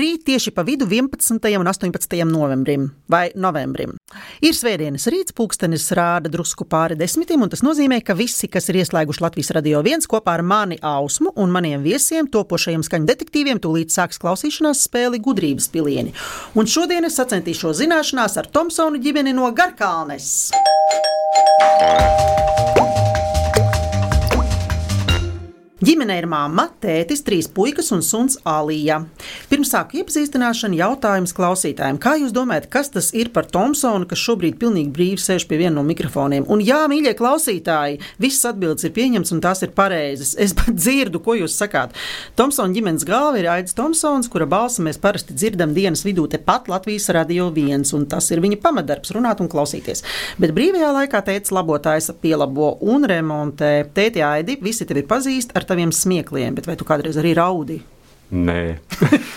Labrīt, tieši pa vidu 11. un 18. novembrim vai novembrim. Ir svētdienas rīts, pulkstenis rāda drusku pāri desmitiem, un tas nozīmē, ka visi, kas ir ieslēguši Latvijas radio viens kopā ar mani Ausmu un maniem viesiem, topošajiem skaņu detektīviem, tūlīt sāks klausīšanās spēli gudrības pilieni. Un šodien es sacentīšos zināšanās ar Tomsonu ģimeni no Garkalnes. Ģimenē ir mamma, tētis, trīs puikas un suns Alija. Pirms sāku iepazīstināšanu jautājums klausītājiem. Kā jūs domājat, kas tas ir par Tomsonu, kas šobrīd pilnīgi brīvi sēž pie viena no mikrofoniem? Un jā, mīļie klausītāji, visas atbildes ir pieņemtas un tās ir pareizas. Es pat dzirdu, ko jūs sakāt. Tomsona ģimenes galva ir Aits Tomsons, kura balsi mēs parasti dzirdam dienas vidū tepat Latvijas radio viens, un tas ir viņa pamatdarbs runāt un klausīties. Bet brīvajā laikā tēta labotājs pielabo un remontē. Tēti Aidi, visi tevi pazīst ar taviem smiekliem, bet vai tu kādreiz arī raudi? Nē,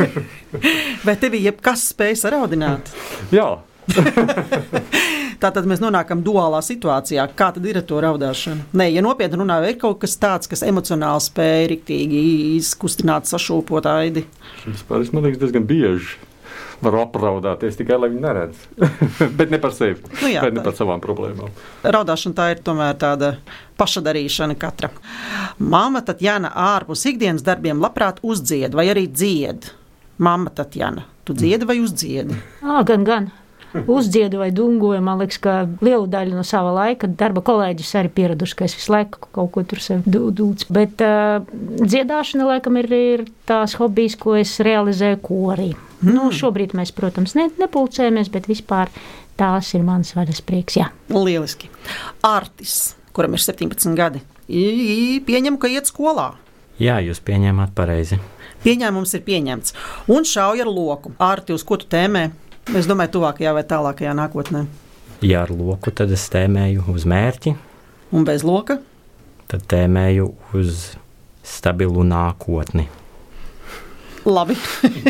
Vai tev ir jebkas spēj saraudināt? jā. Tātad mēs nonākam duālā situācijā. Kā tad ir ar to raudāšanu? Nē, ja nopietni runā, vai ir kaut kas tāds, kas emocionāli spēj riktīgi izkustināt, sašūpot aidi. Vispār es man liekas diezgan bieži. Varu apraudāties tikai, lai viņi neredz. Bet ne par sevi. Nu jā, Bet ne par savām problēmām. Raudāšana tā ir tomēr tāda pašadarīšana katra. Māma Tatjana ārpus ikdienas darbiem labprāt uzdzied vai arī dzied. Māma Tatjana, tu dziedi vai uzdziedi? À, gan, gan. Uzdziedu vai dungoju, man liekas, ka lielu daļu no sava laika darba kolēģis arī pieraduši, ka es visu laiku kaut ko tur sev dūdzu. Bet uh, dziedāšana, laikam, ir, ir tās hobijs, ko es realizēju korī. Mm. Nu, šobrīd mēs, protams, ne, nepulcējamies, bet vispār tās ir mans vaļas prieks. Jā. Lieliski. Artis, kuram ir 17 gadi, pieņem, ka iet skolā. Jā, jūs pieņēmāt pareizi. Pieņēmums ir pieņemts. Un šauj ar loku. Arti, uz ko tu tēmē? Es domāju, tuvākajā vai tālākajā nākotnē. Ja ar loku tad es tēmēju uz mērķi, Un bez loka? tad tēmēju uz stabilu nākotni. Labi.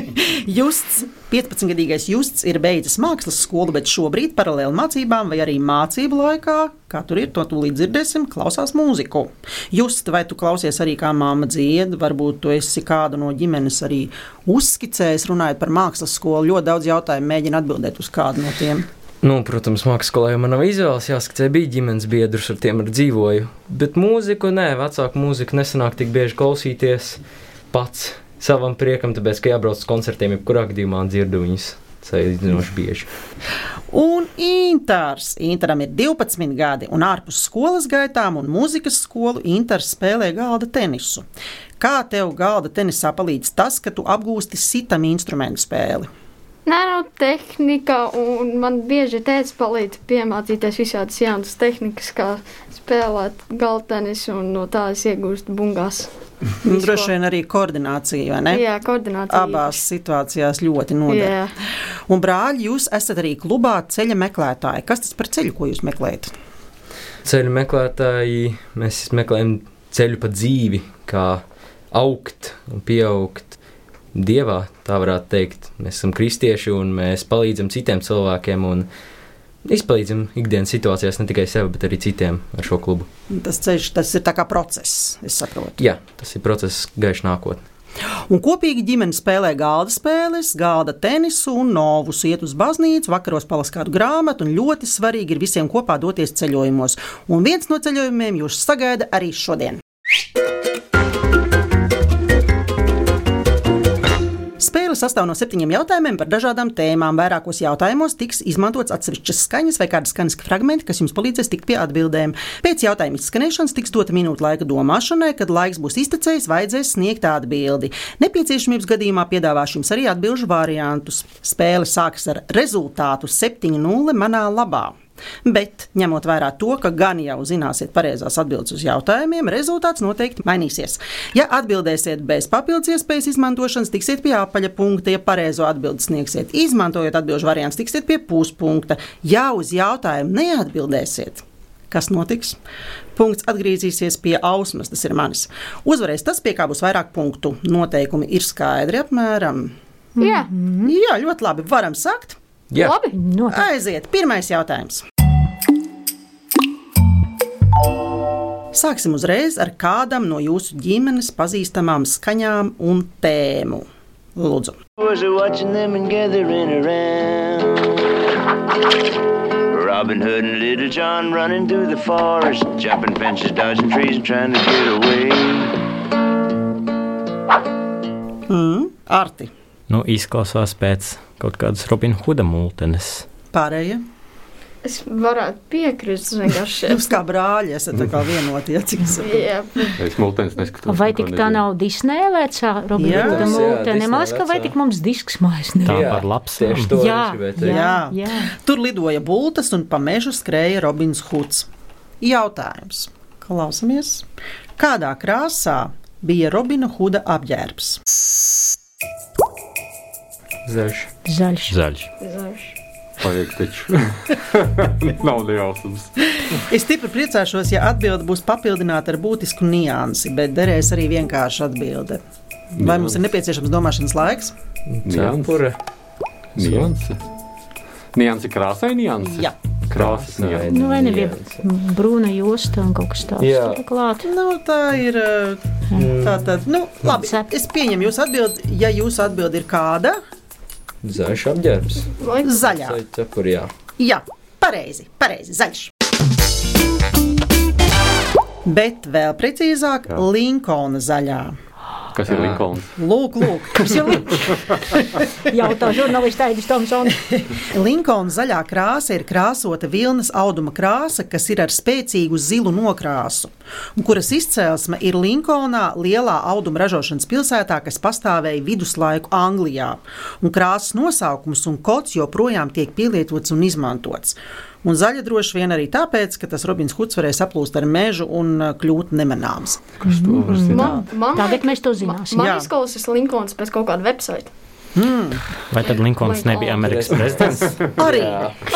Justs, 15-gadīgais Justs ir beidzis mākslas skolu, bet šobrīd paralēli mācībām vai arī mācību laikā, kā tur ir, to tūlīt dzirdēsim, klausās mūziku. Just, vai tu klausies arī kā māma dzied, varbūt tu esi kādu no ģimenes arī uzskicējis, runājot par mākslas skolu. Ļoti daudz jautājumu mēģina atbildēt uz kādu no tiem. Nu, protams, mākslā skolā jau man nav izvēles, jāskatās, bija ģimenes biedrs, ar tiem ar dzīvoju. Bet mūziku, nē, vecāku mūziku nesanāk tik bieži klausīties pats savam priekam, tāpēc, ka jābrauc uz koncertiem, jebkurā gadījumā dzirdu viņus salīdzinoši bieži. Un Intars. Intaram ir 12 gadi, un ārpus skolas gaitām un mūzikas skolu Intars spēlē galda tenisu. Kā tev galda tenisā palīdz tas, ka tu apgūsti sitam instrumentu spēli? Nē, no tehnika, un man bieži teica, palīdz piemācīties visādas jaunas tehnikas, kā spēlēt galtenis, un no tā es iegūstu bungās. Droši vien arī koordinācija, vai ne? Jā, koordinācija. Abās situācijās ļoti noder. Jā. Un, brāļi, jūs esat arī klubā ceļa meklētāji. Kas tas par ceļu, ko jūs meklējat? Ceļu meklētāji, mēs meklējam ceļu pa dzīvi, kā augt un pieaugt dievā, tā varētu teikt. Mēs esam kristieši un mēs palīdzam citiem cilvēkiem un izpalīdzam ikdienas situācijās ne tikai sev, bet arī citiem ar šo klubu. Tas ceļš, tas ir kā process, es saprotu. Jā, tas ir process gaišs nākotnē. Un kopīgi ģimene spēlē galda spēles, galda tenisu un novus, iet uz baznīcu, vakaros palas kādu grāmatu, un ļoti svarīgi ir visiem kopā doties ceļojumos. Un viens no ceļojumiem jūs sagaida arī šodien. Spēle sastāv no septiņiem jautājumiem par dažādām tēmām. Vairākos jautājumos tiks izmantots atsevišķas skaņas vai kāda skaņas fragmenti, kas jums palīdzēs tikt pie atbildēm. Pēc jautājuma izskanēšanas tiks dota minūte laika domāšanai, kad laiks būs iztecējis, vajadzēs sniegt atbildi. Nepieciešamības gadījumā piedāvāšu jums arī atbildžu variantus. Spēle sākas ar rezultātu 7-0 manā labā. Bet, ņemot vērā to, ka gan jau zināsiet pareizās atbildes uz jautājumiem, rezultāts noteikti mainīsies. Ja atbildēsiet bez papildus iespējas izmantošanas, tiksiet pie apaļa punkta, ja pareizo atbildi sniegsiet, izmantojot atbildžu variantu, tiksiet pie puspunkta. Ja uz jautājumu neatbildēsiet, kas notiks? Punkts atgriezīsies pie ausmas, tas ir manis. Uzvarēs tas, pie kā būs vairāk punktu. Noteikumi ir skaidri apmēram. Jā. Jā, ļoti labi. Varam sākt. Jā, Labi. Noteikti. Aiziet, pirmais jautājums. Sāksim uzreiz ar kādam no jūsu ģimenes pazīstamām skaņām un tēmu. Lūdzu. Robin Hood and Little John running through the forest, jumping fences, dodging trees, and trying to get away. Mm, Arti. Nu, izklausās pēc kaut kādas Robina Huda multenes. Pārējie. Es varētu piekrist vienkārši. Jūs kā brāļi esat tā kā vienoti, ja cik es saprotu. Jā, Es multens neskatos. Vai tik tā nezinu. nav Disneja vecā Robina Jā. Huda Jā, mūtene? Disneja Man liekas, ka vai tik mums disks mājas Tā nav. par lapsām. Tieši to jā, Jā. jā. Tur lidoja bultas un pa mežu skrēja Robins Huds. Jautājums. Klausamies. Kādā krāsā bija Robina Huda apģērbs? Zaļš. Zaļš. Zaļš. zaļš. Vajag taču. Nav nejausmas. Es stipri priecāšos, ja atbilde būs papildināta ar būtisku niansi, bet derēs arī vienkārši atbilde. Vai mums ir nepieciešams domāšanas laiks? Cepure. Nianse. Nianse krāsai nianse? Jā. Krāsas. Nu, vai nebija brūna josta un kaut kas tāds Jā. klāt? Nu, tā ir. Tā tad, nu, labi. Es pieņemu jūsu atbildi. Ja jūsu atbilde ir kāda, Zaļš apģērbs. Vai zaļā. Zaļ cepure, jā. Jā, pareizi, pareizi, zaļš. Bet vēl precīzāk, Jā. Linkona zaļā. Kas ir Linkolns? Lūk, lūk. Jautā žurnālists Aidis Tomsons. Linkona zaļā krāsa ir krāsota vilnas auduma krāsa, kas ir ar spēcīgu zilu nokrāsu, un kuras izcelsme ir Linkonā, lielā auduma ražošanas pilsētā, kas pastāvēja viduslaiku Anglijā. Un krāsas nosaukums un kods joprojām tiek pielietots un izmantots. Un zaļa droši vien arī tāpēc, ka tas Robins Huds varēja saplūst ar mežu un uh, kļūt nemanāms. Man, man Tagad mēs to zināsim. Man Jā. izklausās Linkolns pēc kaut kāda websaita. Vai tad Linkolns nebija Amerikas prezidents? Arī,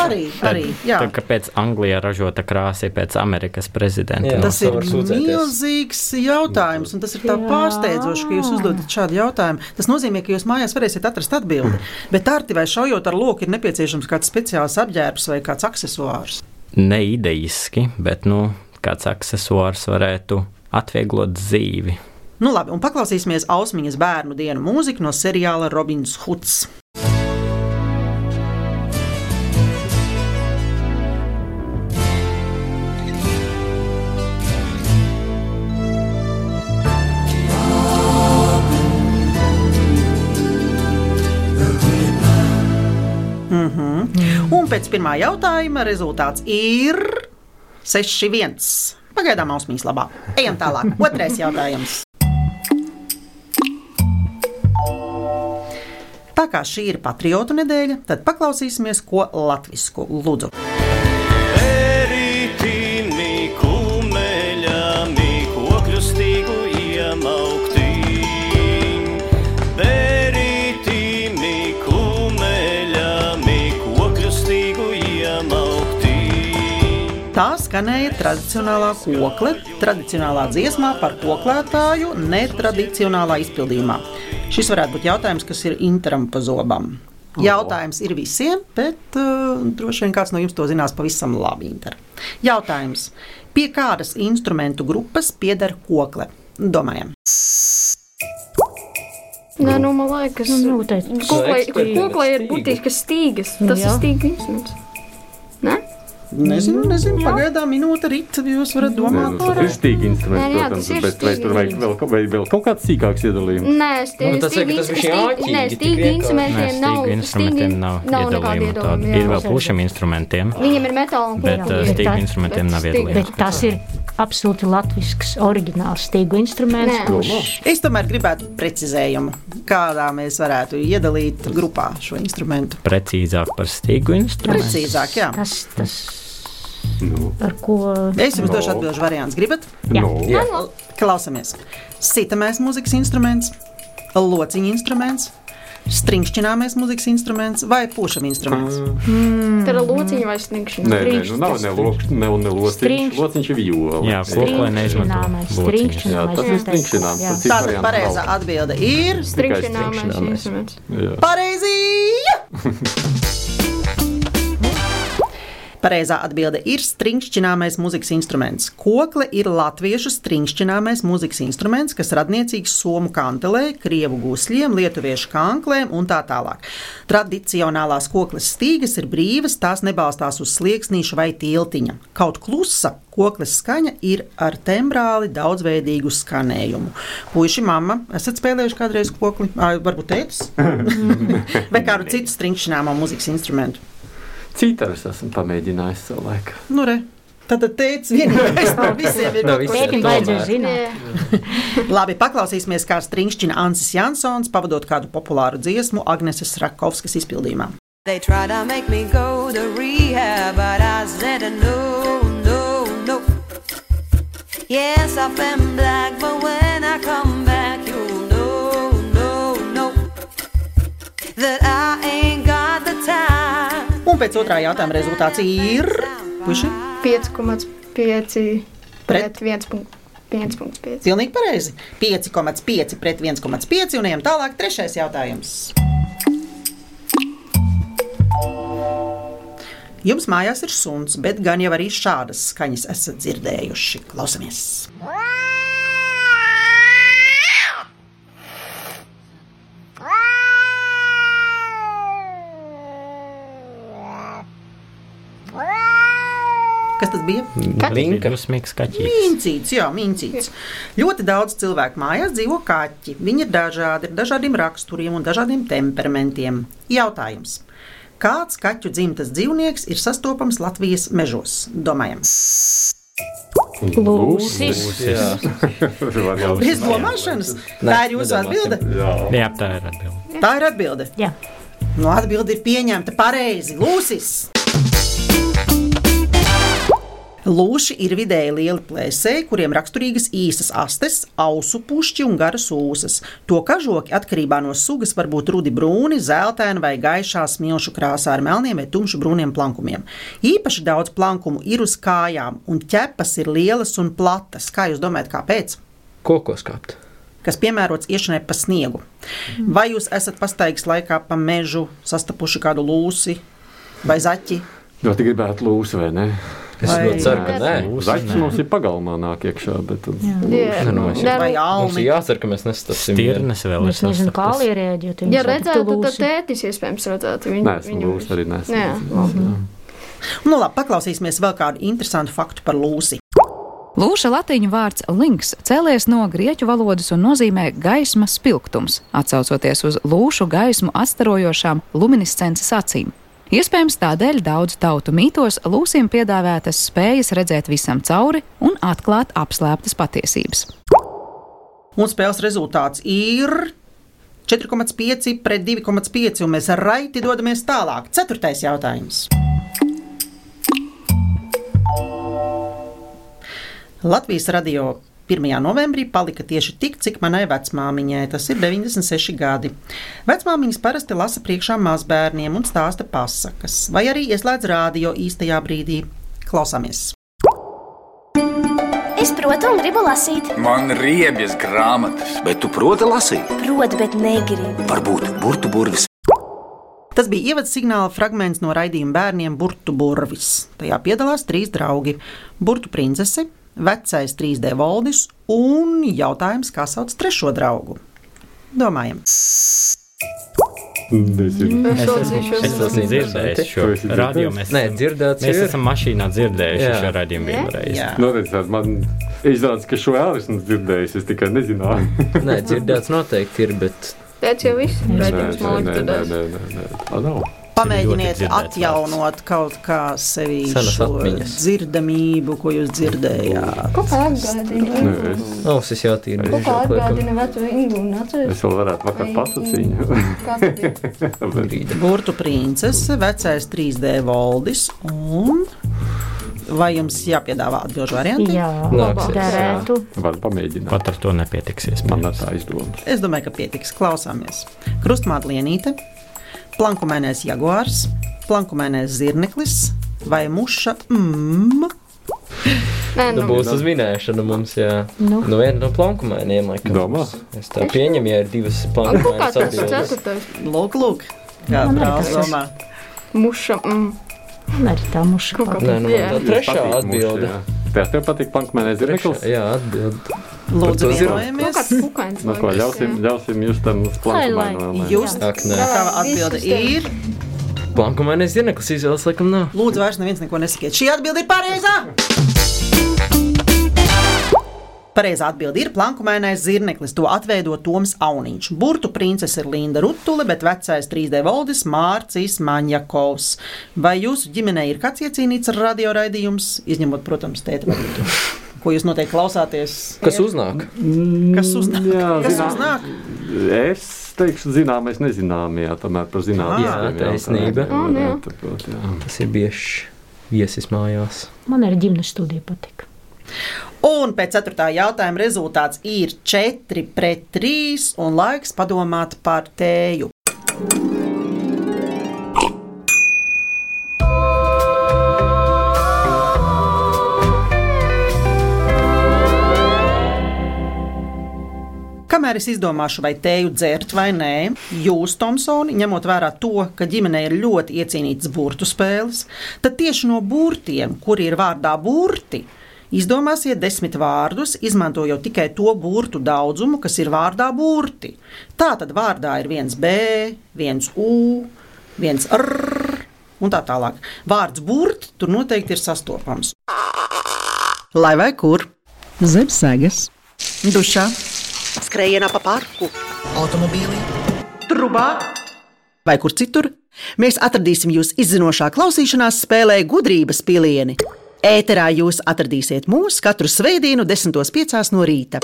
arī, arī jā. Tad, kāpēc Anglijā ražota krāsa ir pēc Amerikas prezidenta? Jā. Tas ir milzīgs jautājums, un tas ir tā Jā. pārsteidzoši, ka jūs uzdodat šādu jautājumu. Tas nozīmē, ka jūs mājās varēsiet atrast atbildi. Bet arti vai šaujot ar loku ir nepieciešams kāds speciāls apģērbs vai kāds accessoārs. Ne ideiski, bet nu, kāds accessors varētu atvieglot dzīvi. Nu labi, un paklausīsimies Ausmiņas bērnu dienu mūziku no seriāla Robins Huds. Mhm. Un pēc pirmā jautājuma rezultāts ir 6-1. Pagaidām ausmīs labā. Ejam tālāk. Otrais jautājums. Tā kā šī ir patriotu nedēļa, tad paklausīsimies, ko latviešu lūdzu. Skanēja tradicionālā kokle, tradicionālā dziesmā par koklētāju, netradicionālā izpildījumā. Šis varētu būt jautājums, kas ir interam pa zobam. Jautājums ir visiem, bet uh, droši vien kāds no jums to zinās pavisam labi. Inter. Jautājums. Pie kādas instrumentu grupas pieder kokle? Domājam. Nē, nu, man liekas, Nu, eksperiments koklai ir stīgas. būtiskas stīgas. Tas Jā. ir stīga instruments. Ne? Nezinu, nezinu pagaidām minūte rīt, jūs varat domāt nu, par tas ir stīgi instruments, jā, protams, ir bet vai tur stīgi vajag vēl, vai vēl kaut kāds sīkāks iedalījums? Nē, stīgi, Nu, tas ir, ka tas bija āķīgi, Nē, stīgi instrumentiem Nē, nav. stīgu instrumentiem stīgi- nav nav nekāda iedalījuma. tāda. Ir jā. vēl plušiem instrumentiem, Viņam ir metāla un uh, Bet stīgu tā- instrumentiem nav bet iedalījuma. Bet tas ir absolūti latviešu, oriģināls stīgu instruments. Kurš- Es tomēr gribētu precizējumu, kādā mēs varētu iedalīt grupā šo instrumentu. Precīzāk par stīgu instrumentu. Precīzāk, jā. Tas, tas, Nu, ar ko Es jums No. došu atbildžu variantus. Gribat? Jā. nu, Jā. Klausamies. Sitamais mūzikas instruments, lociņa instruments, stringšķināmais mūzikas instruments vai pušam instruments. Tā ir lociņa vai sniegšana. Nē, nē, nu nav ne loks, ne, ne lociņš. Lociņš ir viola. Jā, koklē neizmanto Strīkšķināmais, lociņus. strīkšķināmais, Jā, tas ir ir- Tātad pareizā atbilde ir. Jā. pareizi. Pareizā atbilde ir stringšķināmais mūzikas instruments. Kokle ir latviešu stringšķināmais mūzikas instruments, kas radniecīgs somu kantelē, krievu gusļiem, lietuviešu kanklēm un tā tālāk. Tradicionālās kokles stīgas ir brīvas, tās nebalstās uz slieksnīša vai tiltiņa. Kaut klusa kokles skaņa ir ar tembrāli daudzveidīgu skanējumu. Puisi, mamma, esat spēlējuši kādreiz kokli, Ā, varbūt tētis? vai kādu citu stringšķināmo mūzikas instrumentu? Citāras esmu pamēģinājis savu laiku. Nu, re. Tad teicis, vienīgais no visiem ir zināt. Labi, paklausīsimies, kā stringšķina Ansis Jansons, pavadot kādu populāru dziesmu Agneses Rakovskas izpildījumā. They try to make me go to rehab, but I said no, no, no. Yes, I've been black, but when I come back, you'll know, no, no. That I ain't. Un pēc otrā jautājuma rezultāts ir. Puši? 5,5 Pret? pret 1,5. Pilnīgi pareizi. 5,5 pret 1,5 un ejam tālāk. Trešais jautājums. Jums mājās ir suns, bet gan jau arī šādas skaņas esat dzirdējuši. Klausamies! Kas tas bija? Linka. Dusmīgs kaķis. Mīncīts, jā, mīncīts. Ļoti daudz cilvēku mājās dzīvo kaķi. Viņi ir dažādi, ar dažādiem raksturiem un dažādiem temperamentiem. Jautājums. Kāds kaķu dzimtas dzīvnieks ir sastopams Latvijas mežos? Domājam, Lūsis. Bez domāšanas. Tā ir jūsu atbilde. Jā. Jā, tā ir atbilde. Tā ir atbilde. Jā. No atbilde ir pieņemta pareizi. Lūsis! Lūši ir vidēji lieli plēsēji, kuriem raksturīgas īsas astes, ausu pušķi un garas ūsas. To kažoki atkarībā no sugas var būt rudi brūni, zeltaini vai gaišā smilšu krāsā ar melniem vai tumšu brūniem plankumiem. Īpaši daudz plankumu ir uz kājām, un ķepas ir lielas un platas. Kā jūs domājat, kāpēc? Kokos kāpt. kas piemērots iešanai pa sniegu. Vai jūs esat pastaigis laikā pa mežu, sastapuši kādu lūsi vai zaķi? Ļoti gribētu lūsu, vai ne? Es Vai- ļoti ceru, ka nē. Zaķis mums ir pagalmā nāk iekšā, bet tad Nu, Vai Mums ir jācer, ka mēs nestapsim. Stirnes vēl Es nezinu, kā ierēģēt. ja redzētu, tad tētis iespējams redzētu viņu. neesmu lūs arī Jā, neesmu. Nu, labi, paklausīsimies vēl kādu interesantu faktu par lūsi. Lūša latīņu vārds links cēlies no grieķu valodas un nozīmē gaismas spilgtums, atsaucoties uz lūšu gaismu atstarojošām luminiscences acīm. Iespējams, tādēļ daudzu tautu mītos lūsiem piedāvātas spējas redzēt visam cauri un atklāt apslēptas patiesības. Un spēles rezultāts ir 4,5 pret 2,5, un mēs raiti dodamies tālāk. Ceturtais jautājums. Latvijas radio 1. novembrī palika tieši tik, cik manai vecmāmiņai. Tas ir 96 gadi. Vecmāmiņas parasti lasa priekšā mazbērniem un stāsta pasakas, vai arī ieslēdz rādio īstajā brīdī. Klausāmies! Es protu un gribu lasīt. Man ir riebjas grāmatas, bet tu proti lasīt. Protu, bet negribu. Varbūt burbuļu burvis. Tas bija ievads signāla fragments no raidījuma bērniem Burvis. Tajā piedalās trīs draugi - Burtu princese, vecais 3D valdis un jautājums, kā sauc trešo draugu. Domājam. Es esmu, dzīšu. es esmu dzirdējis šo Tu esi radio. dzirdējis? Mēs, Nē, dzirdēts mēs esam mašīnā dzirdējuši Jā. šo radījumu Jā? vienreiz. Redziet, man izrādās, ka šo vēl esmu dzirdējis. Es tikai nezināju. Nē, dzirdēts noteikti ir, bet Tētis jau viss Nē, redzējums nē, man nē, liekas. nē, tad nē, nē, nē. Tā nav. pamēģiniet ļoti dzirdēts atjaunot kaut kā sevi šo atmiņas. dzirdamību, ko jūs dzirdējāt. Ko kā atgādina? Nē, es, ausis jau tīri. Ko kā atgādina veco Ingu un atceries? es vēl varētu vakar ir? Burtu princese, vecais 3D valdis un. Vai jums jāpiedāvā atbildžu varianti? Jā, derētu. Var pamēģināt. Pat ar to nepietiksies. Man tā izdomas. Es domāju, ka pietiks. Klausāmies. Krustmāte lienīte, plankumēnais jaguārs, plankumēnais zirneklis vai muša mm. Nē, Nu, nu, būs uzminēšana mums, jā. Nu. Nu, viena no plankumainiem, laikam. Domā? Es tā pieņemu, ja ir divas kā plankumainas tas atbildes. ceturtais? Lūk, lūk. Kā Man brālis domā. Muša, mm. Un arī tā muša. Nē, nu, man tā trešā atbilde. Tev patīk pankmēnēs zirneklis? Jā, atbild. Lūdzu, vienojamies. Nu, ko, ļausim, ļausim jūs tam uz Lai, lai. planku Jūs Ak, nē. tā atbilde ir. Plankumainais zirneklis izvēles laikam nav. Lūdzu, vairs neviens neko nesakiet. Šī atbilde ir pareizā. Pareizā atbilde ir plankumainais zirneklis. To atveido Toms Auniņš. Burtu princese ir Linda Rutule, bet vecais 3D valdis Mārcis Maņakovs. Vai jūsu ģimenē ir kāds iecīnīts ar radioraidījums, izņemot, protams, tēta vadītu? Ko jūs noteikti klausāties? Kas uznāk? Kas uznāk? Jā, Kas zinām. uznāk? Es teikšu, zināmais, nezināmajā, tomēr par zinātnē. Jā, taisnība. O, nu jā. Tas ir bieži viesis mājās. Man arī ģimenes studija patika. Un pēc ceturtā jautājuma rezultāts ir 4 pret 3, un laiks padomāt par tēju. Kamēr es izdomāšu, vai tēju dzert vai nē, jūs, Tomsoni, ņemot vērā to, ka ģimenē ir ļoti iecienītas burtu spēles, tad tieši no burtiem, kuri ir vārdā burti, Izdomāsiet desmit vārdus, izmantojot tikai to burtu daudzumu, kas ir vārdā burti. Tā tad vārdā ir viens B, viens U, viens R un tā tālāk. Vārds burti tur noteikti ir sastopams. Lai vai kur? Zem sēgas, dušā, skrejienā pa parku, automobīlī, trubā vai kur citur. Mēs atradīsim jūs izzinošā klausīšanās spēlē gudrības pilieni. Ēterā jūs atradīsiet mūs katru svētdienu, 10.5. no rīta.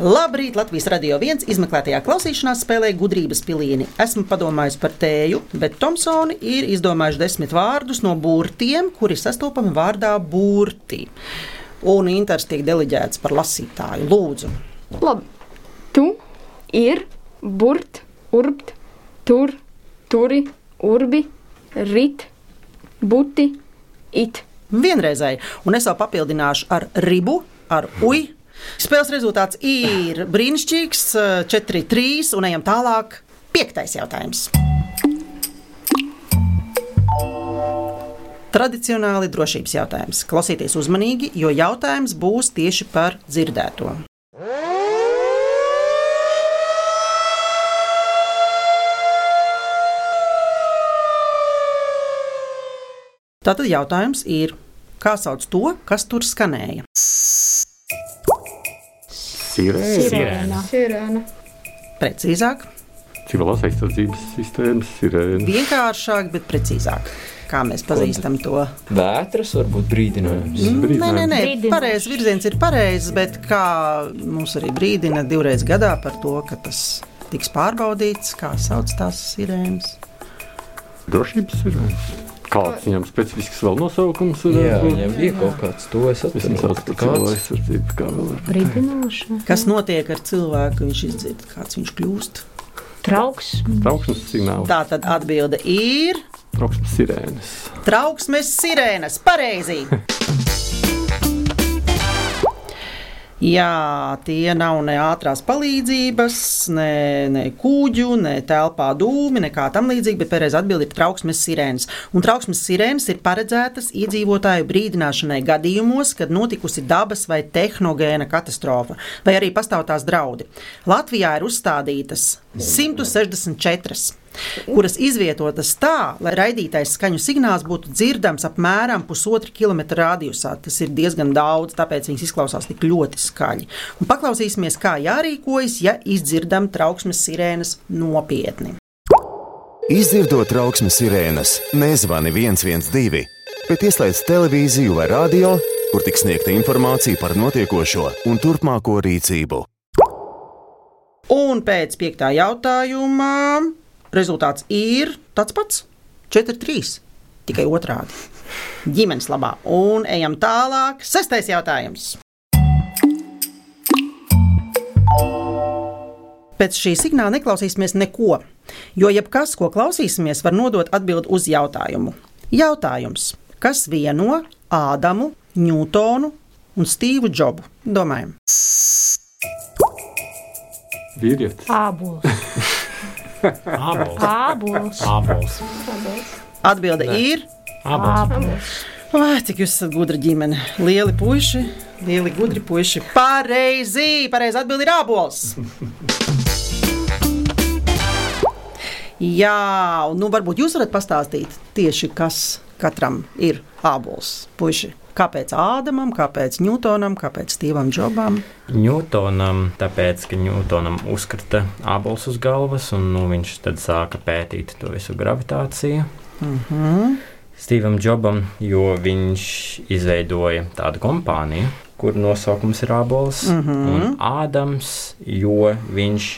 Labrīt, Latvijas radio viens izmeklētajā klausīšanās spēlē gudrības pilieni. Esmu padomājis par tēju, bet Tomsoni ir izdomājuši desmit vārdus no burtiem, kuri sastopami vārdā burti. Un Inters tiek deleģēts par lasītāju. Lūdzu, Labi. Tu ir burt, urbt, tur, turi, urbi, rit, buti, it. vienreizēji, un es vēl papildināšu ar ribu, ar uju. Spēles rezultāts ir brīnišķīgs, 4-3, un ejam tālāk. Piektais jautājums. Tradicionāli drošības jautājums. Klausieties uzmanīgi, jo jautājums būs tieši par dzirdēto. Tātad jautājums ir, kā sauc to, kas tur skanēja? Sirēna. Sirēna. Sirēna. Precīzāk, Civilās aizsardzības sistēmas sirēna. vienkāršāk, bet precīzāk. Kā mēs pazīstam to? Vētras var būt brīdinājums. Nē, nē, nē Brīdinošs. pareizs virziens ir pareizs, bet kā mums arī brīdina divreiz gadā par to, ka tas tiks pārbaudīts, kā sauc tās sirēnas. Drošības sirēnas. Kāds viņam specifisks vēl nosaukums? Jā, viņam bija kaut kāds to es atceros. aizsardzību. Kā vēl var Brīdinoša. Kas notiek ar cilvēku, viņš izdzird, kāds viņš kļūst? Trauks. Trauksmes signāls. Tā tad atbilde ir Trauksmes sirēnas. trauksmes sirēnas. Pareizi! Jā, tie nav ne ātrās palīdzības, ne, ne kūģu, ne telpā dūmi, nekā tam līdzīga, bet pareizi atbild ir trauksmes sirēnas. Un trauksmes sirēnas ir paredzētas iedzīvotāju brīdināšanai gadījumos, kad notikusi dabas vai tehnogēna katastrofa, vai arī pastāv tās draudi. Latvijā ir uzstādītas 164 kuras izvietotas tā, lai raidītais skaņu signāls būtu dzirdams apmēram pusotra kilometra radiusā. Tas ir diezgan daudz, tāpēc viņas izklausās tik ļoti skaļi. Un paklausīsimies, kā jārīkojas, ja izdzirdam trauksmes sirēnas nopietni. Izdzirdot trauksmes sirēnas, nezvani 112, bet ieslēdz televīziju vai radio, kur tiks sniegta informācija par notiekošo un turpmāko rīcību. Un pēc piektā jautājuma rezultāts ir tāds pats - 4-3. Tikai otrādi. Ģimenes labā. Un ejam tālāk. Sestais jautājums. Pēc šī signāla neklausīsimies neko, jo jebkas, ko klausīsimies, var nodot atbildi uz jautājumu. Jautājums, kas vieno Ādamu, Ņūtonu un Stīvu Džobu? Domājam. Vīrietis. Ābols. Ābols. Ābols. Ābols. Atbilde Nē. ir. Ābols. Vai, cik jūs esat gudri ģimene? Lieli puiši, lieli gudri puiši. Pareizi! Pareizi atbildi ir ābols. Jā, un nu, varbūt jūs varat pastāstīt tieši, kas katram ir ābols. Puiši, kāpēc Ādamam, kāpēc Ņūtonam, kāpēc Stīvam Džobam? Ņūtonam, tāpēc, ka Ņūtonam uzkrita ābols uz galvas, un nu, viņš tad sāka pētīt to visu gravitāciju. Mhm. Stevam Jobam, jo viņš izveidoja tādu kompāniju, kur nosaukums ir ābols, Mhm. un Ādams, jo viņš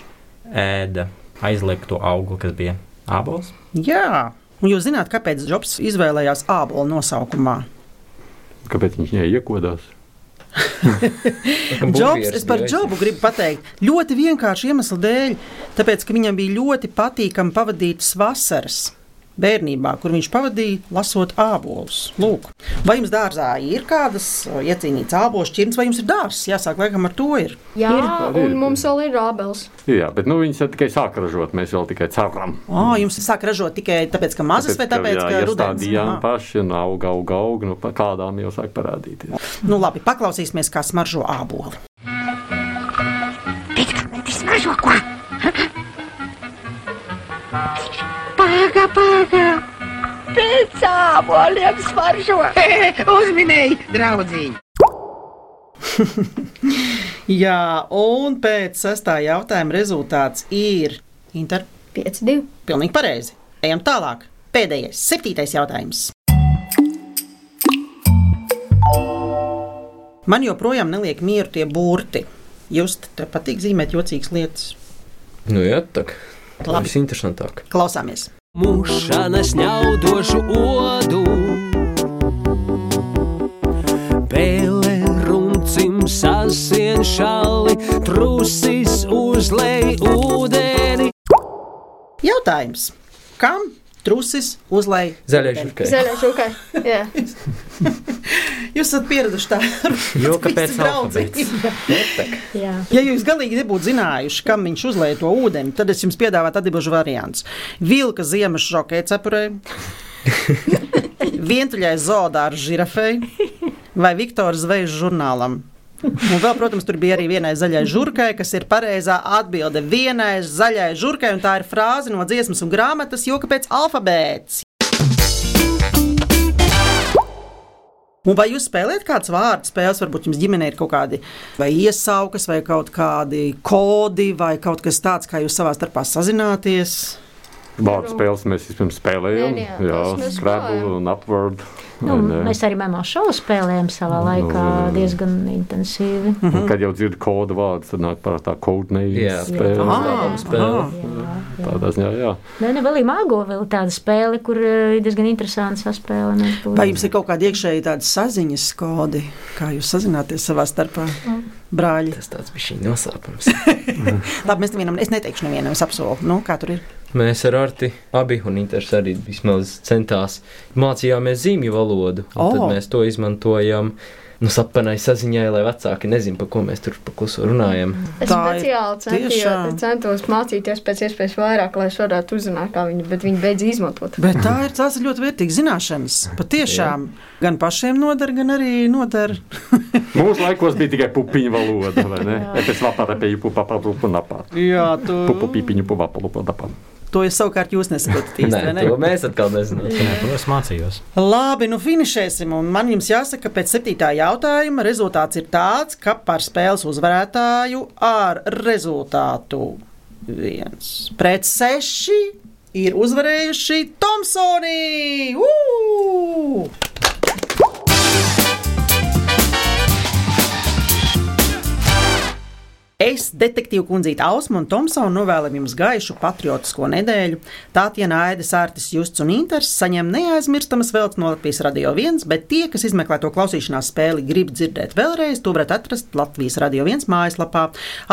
ēda aizliegto augli, kas bija ābols. Jā, un jūs zināt, kāpēc Džobs izvēlējās ābolu nosaukumā? Kāpēc viņš neiekodās? Džobs, es par Džobu gribu pateikt, ļoti vienkārši iemeslu dēļ, tāpēc, ka viņam bija ļoti patīkami pavadītas vasaras. Bērnībā, kur viņš pavadīja, lasot ābolus. Lūk, vai jums dārzā ir kādas o, iecīnītas ābolu šķirnes, vai jums ir dārzs? Jāsāk, laikam, ar to ir. Jā, Ir. un mums vēl ir rābels. Jā, bet nu, viņas tikai sāk ražot, mēs vēl tikai ceram. O, jums sāk ražot tikai tāpēc, ka mazas, vai tāpēc, jā, ka rudens? iestādījām Aha. paši un auga, auga, auga, nu, pa kādām jau sāk parādīties. Nu, labi, paklausīsimies, kā smaržo ābolu. Tas mažo ko? Pāga, pāga! Pēc āboliem smaržo! Uzminēji, draudziņ! Jā, un pēc sestā jautājuma rezultāts ir Inter 5-2. Pilnīgi pareizi. Ejam tālāk. Pēdējais, septītais jautājums. Man joprojām neliek mieru tie burti. Jūs te patīk zīmēt jocīgas lietas. Nu, jā, tā kā tas ir interesantāk. Klausāmies! Mušana sņaudošu odu, pēle runcim sasien šali, trusis uzlej ūdeni. Jautājums. Kam trusis uzlai? Zaļai žurkai. Zaļai žurkai. Jā. Jūs esat pieraduši tā. Jo kāpēc Visi draudzīgi. Jā. Ja jūs galīgi nebūtu zinājuši, kam viņš uzlēja to ūdeni, tad es jums piedāvātu atbildžu variantus. Vilka ziemas šokē cepurē, vientuļai zoodāra žirafei vai Viktora zvejas žurnālam. Un vēl, protams, tur bija arī vienai zaļai žurkai, kas ir pareizā atbilde. Vienai zaļai žurkai, un tā ir frāze no dziesmas un grāmatas, jo kāpēc alfabēts? Un vai jūs spēlējat kādas vārdu spēles? Varbūt jums ģimenē ir kaut kādi vai iesaukas, vai kaut kādi kodi, vai kaut kas tāds, kā jūs savā starpā sazināties. Vārdu spēles mēs vispirms spēlējām. Jā, jā, Jā, Scrabble un Upward. Nu, un, mēs arī mēmā šovu spēlējām savā laikā jā. diezgan intensīvi. Un, Kad jau dzird kodu vārdus, tad nāk par tā codename Jā, spēle. tā spēle. Tādā ziņā, jā. Nē, ne, vēl ir māgo, vēl ir tāda spēle, kur eh, ir diezgan interesanti saspēlē. Vai jums ir kaut kādi iekšēji tādi saziņas kodi, kā jūs sazināties savā starpā? Brāļi. Tas tāds bija šī nosāpums. Labi, mēs nevienam, es neteikšu nevienam, es apsolu. Nu, kā tur ir? Mēs ar Arti abi un Inters arī vismaz centās mācījāmies zīmju valodu. un O! Tad mēs to izmantojam. Nu, sapanai saziņai, lai vecāki nezinātu, par ko mēs tur pa klusu runājam. Es Tā speciāli centījos, centos mācīties pēc iespējas vairāk, lai es varētu uzzināt, kā viņi, bet viņi beidz izmantot. Bet tā ir tās ļoti vērtīgas zināšanas. Patiešām gan pašiem noder, gan arī noder. Mūsu laikos bija tikai pupiņu valoda, vai ne? Es vaparēju pupa, To es savukārt jūs nesaprotat vai ne? to mēs atkal nezinām. Nē, to es mācījos. Labi, nu finišēsim. Un man jums jāsaka, ka pēc septītā jautājuma rezultāts ir tāds, ka par spēles uzvarētāju ar rezultātu viens pret seši ir uzvarējuši Tomsoni! Uu! Es, detektīva kundzīte Ausma un Tomsona, novēlam jums gaišu patriotisko nedēļu. Tātien Aidis, Artis, Justs un Inters saņem neaizmirstamas veltes no Latvijas Radio 1, bet tie, kas izmeklē to klausīšanās spēli, grib dzirdēt vēlreiz, to varat atrast Latvijas Radio 1 mājaslapā,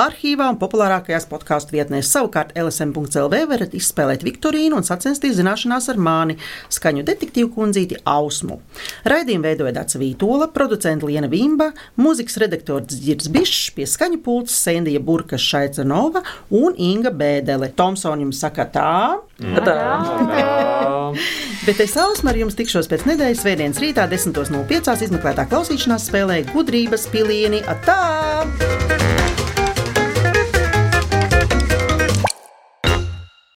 arhīvā un populārākajās podkāstu vietnēs. Savukārt LSM.CLV varat izspēlēt Viktorīnu un sacensties zināšanās ar mani, skaņu detektīvu kundzīti Ausmu. Raidījumu veidoja Dāca Vītola, producents Liena Vimba, mūzikas redaktors Girds Bišs, pie skaņu pults Sēna Lendija Burka Šaicanova un Inga Bēdele. Tomsona jums saka tā. Bet es Ausma ar jums tikšos pēc nedēļas svētdienas rītā 10.05. izmeklētā klausīšanās spēlē gudrības pilieni. Atā!